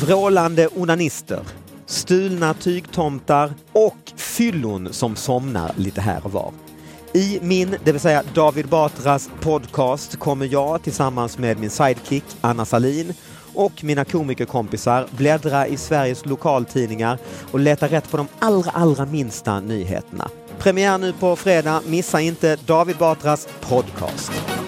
vrålande onanister, stulna tygtomtar och fyllon som somnar lite här och var. I min, det vill säga David Batras podcast kommer jag tillsammans med min sidekick Anna Salin och mina komikerkompisar bläddra i Sveriges lokaltidningar och leta rätt på de allra, allra minsta nyheterna. Premiär nu på fredag. Missa inte David Batras podcast.